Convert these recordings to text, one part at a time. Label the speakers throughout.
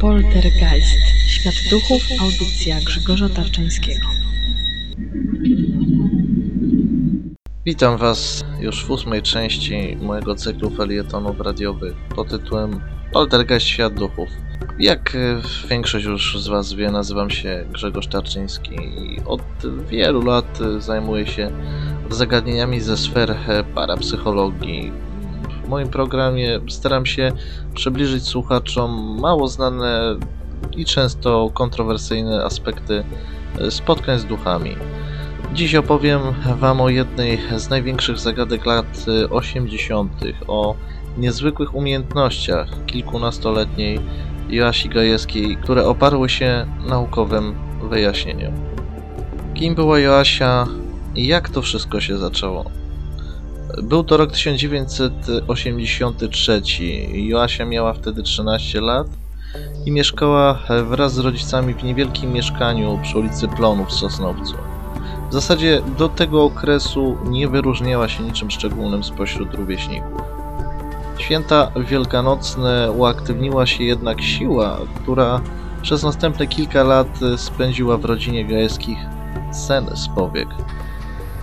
Speaker 1: Poltergeist. Świat duchów. Audycja Grzegorza Tarczyńskiego.
Speaker 2: Witam Was już w ósmej części mojego cyklu felietonów radiowych pod tytułem Poltergeist Świat Duchów. Jak e, większość już z Was wie, nazywam się Grzegorz Tarczyński i od wielu lat zajmuję się zagadnieniami ze sfer e, parapsychologii. W moim programie staram się przybliżyć słuchaczom mało znane i często kontrowersyjne aspekty e, spotkań z duchami. Dziś opowiem Wam o jednej z największych zagadek lat y, 80., o niezwykłych umiejętnościach kilkunastoletniej Joasi Gajewskiej, które oparły się naukowym wyjaśnieniom. Kim była Joasia i jak to wszystko się zaczęło? Był to rok 1983. Joasia miała wtedy 13 lat i mieszkała wraz z rodzicami w niewielkim mieszkaniu przy ulicy Plonów w Sosnowcu. W zasadzie do tego okresu nie wyróżniała się niczym szczególnym spośród rówieśników. Święta wielkanocne uaktywniła się jednak siła, która przez następne kilka lat spędziła w rodzinie Gajewskich sen z powiek.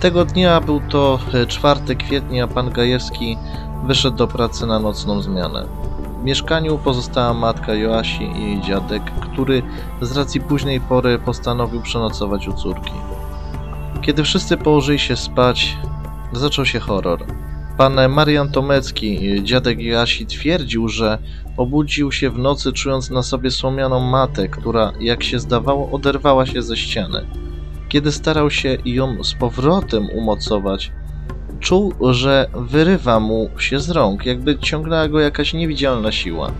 Speaker 2: Tego dnia był to 4 kwietnia, a pan Gajewski wyszedł do pracy na nocną zmianę. W mieszkaniu pozostała matka Joasi i jej dziadek, który z racji późnej pory postanowił przenocować u córki. Kiedy wszyscy położyli się spać, zaczął się horror. Pan Marian Tomecki, dziadek Joasi, twierdził, że obudził się w nocy czując na sobie słomianą matę, która, jak się zdawało, oderwała się ze ściany. Kiedy starał się ją z powrotem umocować, czuł, że wyrywa mu się z rąk, jakby ciągnęła go jakaś niewidzialna siła.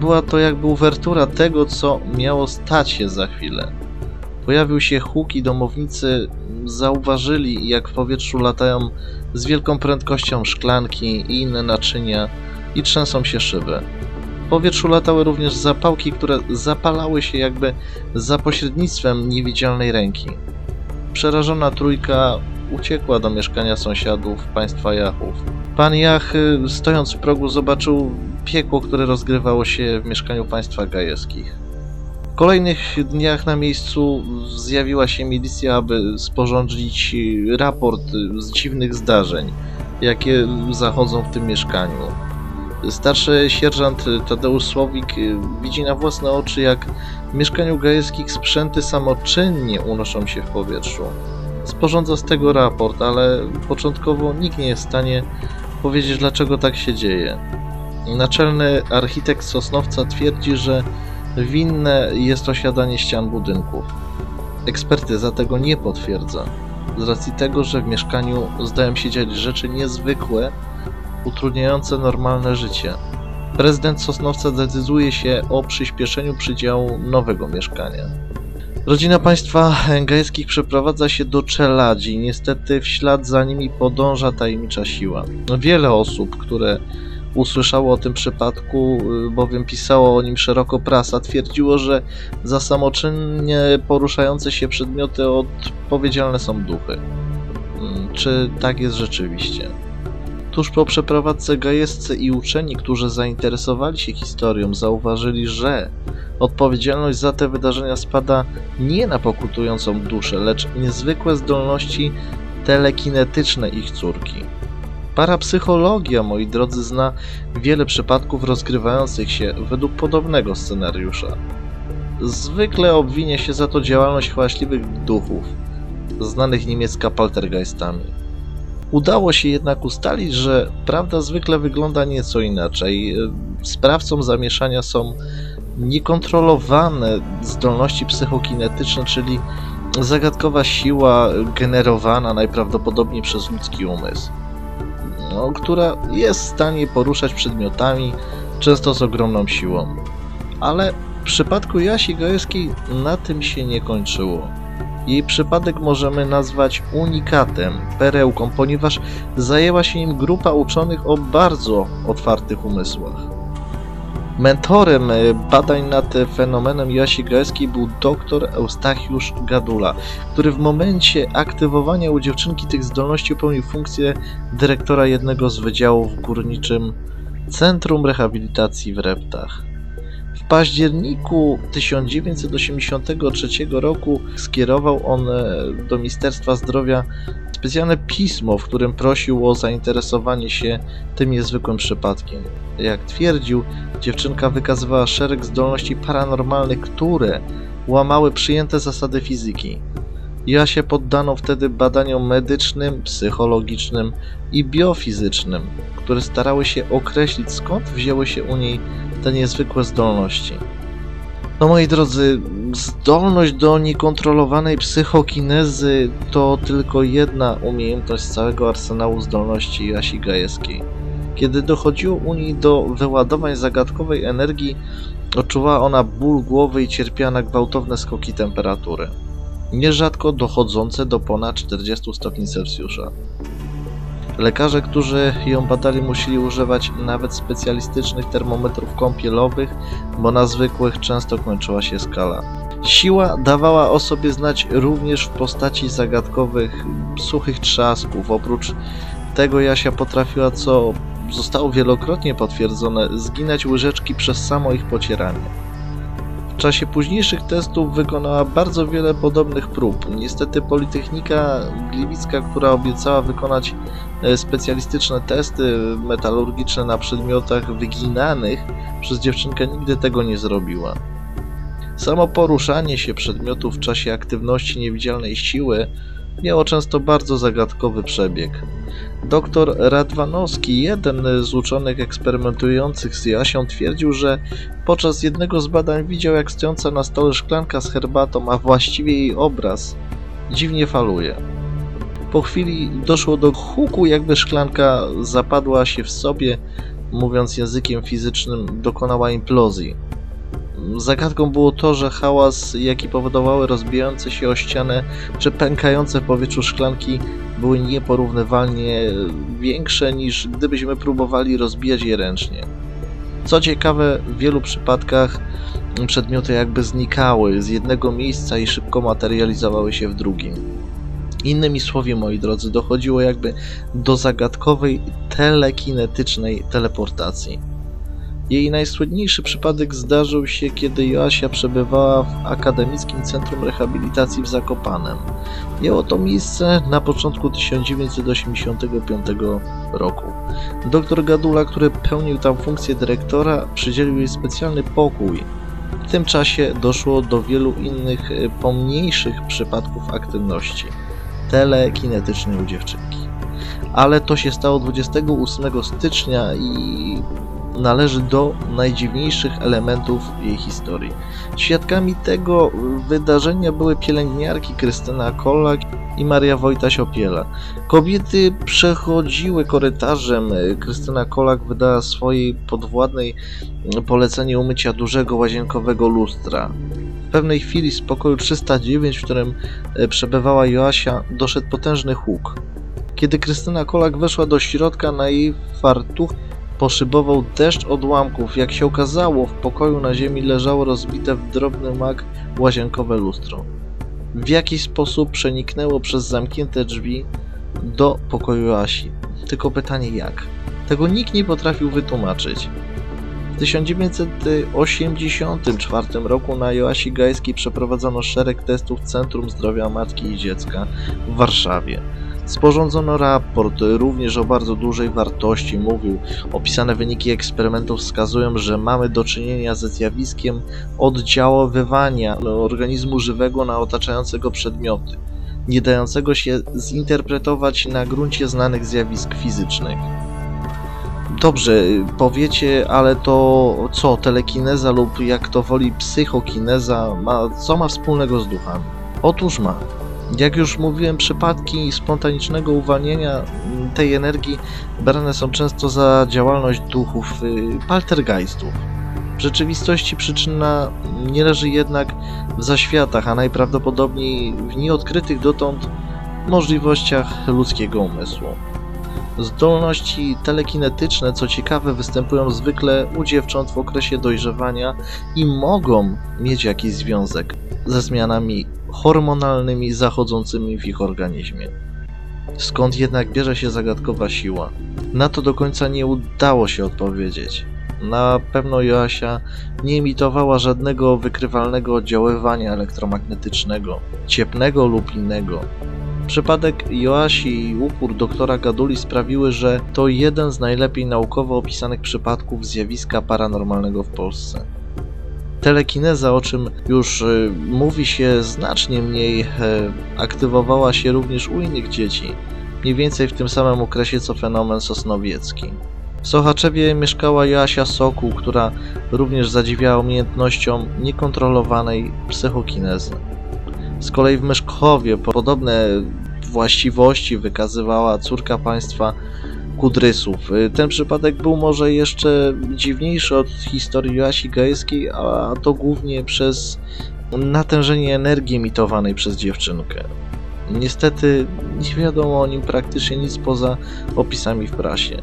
Speaker 2: Była to jakby uwertura tego, co miało stać się za chwilę. Pojawił się huk i domownicy zauważyli, jak w powietrzu latają z wielką prędkością szklanki i inne naczynia i trzęsą się szyby. W powietrzu latały również zapałki, które zapalały się jakby za pośrednictwem niewidzialnej ręki. Przerażona trójka uciekła do mieszkania sąsiadów państwa Jachów. Pan Jach, stojąc w progu, zobaczył piekło, które rozgrywało się w mieszkaniu państwa Gajewskich. W kolejnych dniach na miejscu zjawiła się milicja, aby sporządzić raport z dziwnych zdarzeń, jakie zachodzą w tym mieszkaniu. Starszy sierżant Tadeusz Słowik widzi na własne oczy, jak w mieszkaniu Gajewskich sprzęty samoczynnie unoszą się w powietrzu. Sporządza z tego raport, ale początkowo nikt nie jest w stanie powiedzieć, dlaczego tak się dzieje. Naczelny architekt Sosnowca twierdzi, że winne jest osiadanie ścian budynków. Ekspertyza tego nie potwierdza, z racji tego, że w mieszkaniu zdają się dziać rzeczy niezwykłe, utrudniające normalne życie. Prezydent Sosnowca decyduje się o przyspieszeniu przydziału nowego mieszkania. Rodzina państwa Gajewskich przeprowadza się do Czeladzi. Niestety w ślad za nimi podąża tajemnicza siła. Wiele osób, które usłyszało o tym przypadku, bowiem pisało o nim szeroko prasa, twierdziło, że za samoczynnie poruszające się przedmioty odpowiedzialne są duchy. Czy tak jest rzeczywiście? Tuż po przeprowadzce gajewscy i uczeni, którzy zainteresowali się historią, zauważyli, że odpowiedzialność za te wydarzenia spada nie na pokutującą duszę, lecz niezwykłe zdolności telekinetyczne ich córki. Parapsychologia, moi drodzy, zna wiele przypadków rozgrywających się według podobnego scenariusza. Zwykle obwinie się za to działalność hałaśliwych duchów, znanych niemiecka poltergeistami. Udało się jednak ustalić, że prawda zwykle wygląda nieco inaczej. Sprawcą zamieszania są niekontrolowane zdolności psychokinetyczne, czyli zagadkowa siła generowana najprawdopodobniej przez ludzki umysł, no, która jest w stanie poruszać przedmiotami, często z ogromną siłą. Ale w przypadku Jasi Gajewskiej na tym się nie kończyło. Jej przypadek możemy nazwać unikatem, perełką, ponieważ zajęła się nim grupa uczonych o bardzo otwartych umysłach. Mentorem badań nad fenomenem Joasi Gajewskiej był dr Eustachiusz Gadula, który w momencie aktywowania u dziewczynki tych zdolności pełnił funkcję dyrektora jednego z wydziałów w górniczym Centrum Rehabilitacji w Reptach. W październiku 1983 roku skierował on e, do Ministerstwa Zdrowia specjalne pismo, w którym prosił o zainteresowanie się tym niezwykłym przypadkiem. Jak twierdził, dziewczynka wykazywała szereg zdolności paranormalnych, które łamały przyjęte zasady fizyki. Joasię poddano wtedy badaniom medycznym, psychologicznym i biofizycznym, które starały się określić skąd wzięły się u niej te niezwykłe zdolności. No moi drodzy, zdolność do niekontrolowanej psychokinezy to tylko jedna umiejętność z całego arsenału zdolności Joasi Gajewskiej. Kiedy dochodziło u niej do wyładowań zagadkowej energii, odczuwała ona ból głowy i cierpiała na gwałtowne skoki temperatury, nierzadko dochodzące do ponad 40 stopni Celsjusza. Lekarze, którzy ją badali, musieli używać nawet specjalistycznych termometrów kąpielowych, bo na zwykłych często kończyła się skala. Siła dawała o sobie znać również w postaci zagadkowych, suchych trzasków. Oprócz tego Jasia potrafiła, co zostało wielokrotnie potwierdzone, zginać łyżeczki przez samo ich pocieranie. W czasie późniejszych testów wykonała bardzo wiele podobnych prób. Niestety Politechnika Gliwicka, która obiecała wykonać e, specjalistyczne testy metalurgiczne na przedmiotach wyginanych przez dziewczynkę nigdy tego nie zrobiła. Samo poruszanie się przedmiotu w czasie aktywności niewidzialnej siły miało często bardzo zagadkowy przebieg. Doktor Radwanowski, jeden z uczonych eksperymentujących z Jasią, twierdził, że podczas jednego z badań widział, jak stojąca na stole szklanka z herbatą, a właściwie jej obraz, dziwnie faluje. Po chwili doszło do huku, jakby szklanka zapadła się w sobie, mówiąc językiem fizycznym, dokonała implozji. Zagadką było to, że hałas, jaki powodowały rozbijające się o ścianę czy pękające w powietrzu szklanki, były nieporównywalnie większe niż gdybyśmy próbowali rozbijać je ręcznie. Co ciekawe, w wielu przypadkach przedmioty jakby znikały z jednego miejsca i szybko materializowały się w drugim. Innymi słowy, moi drodzy, dochodziło jakby do zagadkowej telekinetycznej teleportacji. Jej najsłynniejszy przypadek zdarzył się, kiedy Joasia przebywała w Akademickim Centrum Rehabilitacji w Zakopanem. Miało to miejsce na początku 1985 roku. Doktor Gadula, który pełnił tam funkcję dyrektora, przydzielił jej specjalny pokój. W tym czasie doszło do wielu innych e, pomniejszych przypadków aktywności telekinetycznej u dziewczynki. Ale to się stało 28 stycznia i należy do najdziwniejszych elementów jej historii. Świadkami tego wydarzenia były pielęgniarki Krystyna Kolak i Maria Wojtaś-Opiela. Kobiety przechodziły korytarzem. Krystyna Kolak wydała swojej podwładnej polecenie umycia dużego łazienkowego lustra. W pewnej chwili z pokoju 309, w którym przebywała Joasia, doszedł potężny huk. Kiedy Krystyna Kolak weszła do środka, na jej fartuch poszybował deszcz odłamków. Jak się okazało, w pokoju na ziemi leżało rozbite w drobny mak łazienkowe lustro. W jakiś sposób przeniknęło przez zamknięte drzwi do pokoju Asi. Tylko pytanie jak? Tego nikt nie potrafił wytłumaczyć. W 1984 roku na Joasi Gajskiej przeprowadzono szereg testów w Centrum Zdrowia Matki i Dziecka w Warszawie. Sporządzono raport również o bardzo dużej wartości. Mówił, opisane wyniki eksperymentów wskazują, że mamy do czynienia ze zjawiskiem oddziaływania organizmu żywego na otaczającego przedmioty, nie dającego się zinterpretować na gruncie znanych zjawisk fizycznych. Dobrze, powiecie, ale to co, telekineza lub jak to woli psychokineza, ma, co ma wspólnego z duchami? Otóż ma. Jak już mówiłem, przypadki spontanicznego uwalniania tej energii brane są często za działalność duchów, y, paltergeistów. W rzeczywistości przyczyna nie leży jednak w zaświatach, a najprawdopodobniej w nieodkrytych dotąd możliwościach ludzkiego umysłu. Zdolności telekinetyczne, co ciekawe, występują zwykle u dziewcząt w okresie dojrzewania i mogą mieć jakiś związek ze zmianami hormonalnymi zachodzącymi w ich organizmie. Skąd jednak bierze się zagadkowa siła? Na to do końca nie udało się odpowiedzieć. Na pewno Joasia nie emitowała żadnego wykrywalnego oddziaływania elektromagnetycznego, cieplnego lub innego. Przypadek Joasi i upór doktora Gaduli sprawiły, że to jeden z najlepiej naukowo opisanych przypadków zjawiska paranormalnego w Polsce. Telekineza, o czym już y, mówi się znacznie mniej, e, aktywowała się również u innych dzieci, mniej więcej w tym samym okresie co fenomen sosnowiecki. W Sochaczewie mieszkała Joasia Sokół, która również zadziwiała umiejętnością niekontrolowanej psychokinezy. Z kolei w Myszkowie podobne właściwości wykazywała córka państwa Kudrysów. Y, Ten przypadek był może jeszcze dziwniejszy od historii Joasi Gajskiej, a to głównie przez natężenie energii emitowanej przez dziewczynkę. Niestety nie wiadomo o nim praktycznie nic poza opisami w prasie.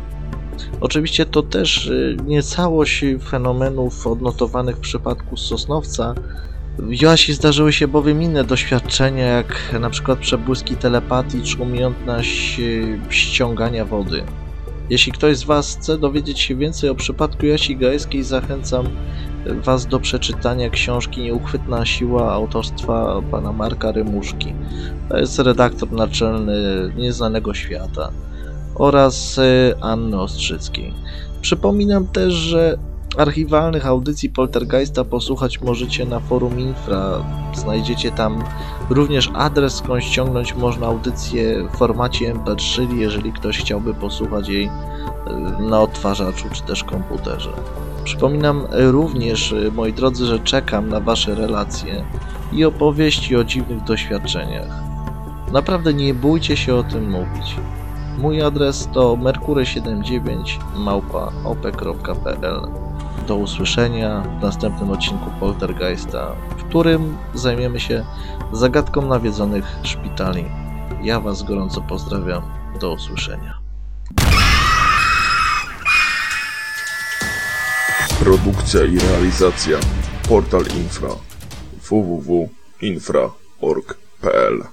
Speaker 2: Oczywiście to też y, nie całość fenomenów odnotowanych w przypadku Sosnowca. W Joasi zdarzyły się bowiem inne doświadczenia, jak na przykład przebłyski telepatii czy umiejętność y, ściągania wody. Jeśli ktoś z Was chce dowiedzieć się więcej o przypadku Jasi Gajskiej, zachęcam Was do przeczytania książki Nieuchwytna siła autorstwa pana Marka Rymuszki. To jest redaktor naczelny Nieznanego Świata oraz y, Anny Ostrzyckiej. Przypominam też, że archiwalnych audycji Poltergeista posłuchać możecie na forum Infra. Znajdziecie tam również adres, skąd ściągnąć można audycję w formacie MP3, jeżeli ktoś chciałby posłuchać jej y, na odtwarzaczu czy też komputerze. Przypominam również, y, moi drodzy, że czekam na Wasze relacje i opowieści o dziwnych doświadczeniach. Naprawdę nie bójcie się o tym mówić. Mój adres to merkury79 małpa.op.pl Do usłyszenia w następnym odcinku Poltergeista, w którym zajmiemy się zagadką nawiedzonych szpitali. Ja Was gorąco pozdrawiam. Do usłyszenia.
Speaker 3: Produkcja i realizacja Portal Infra www.infra.org.pl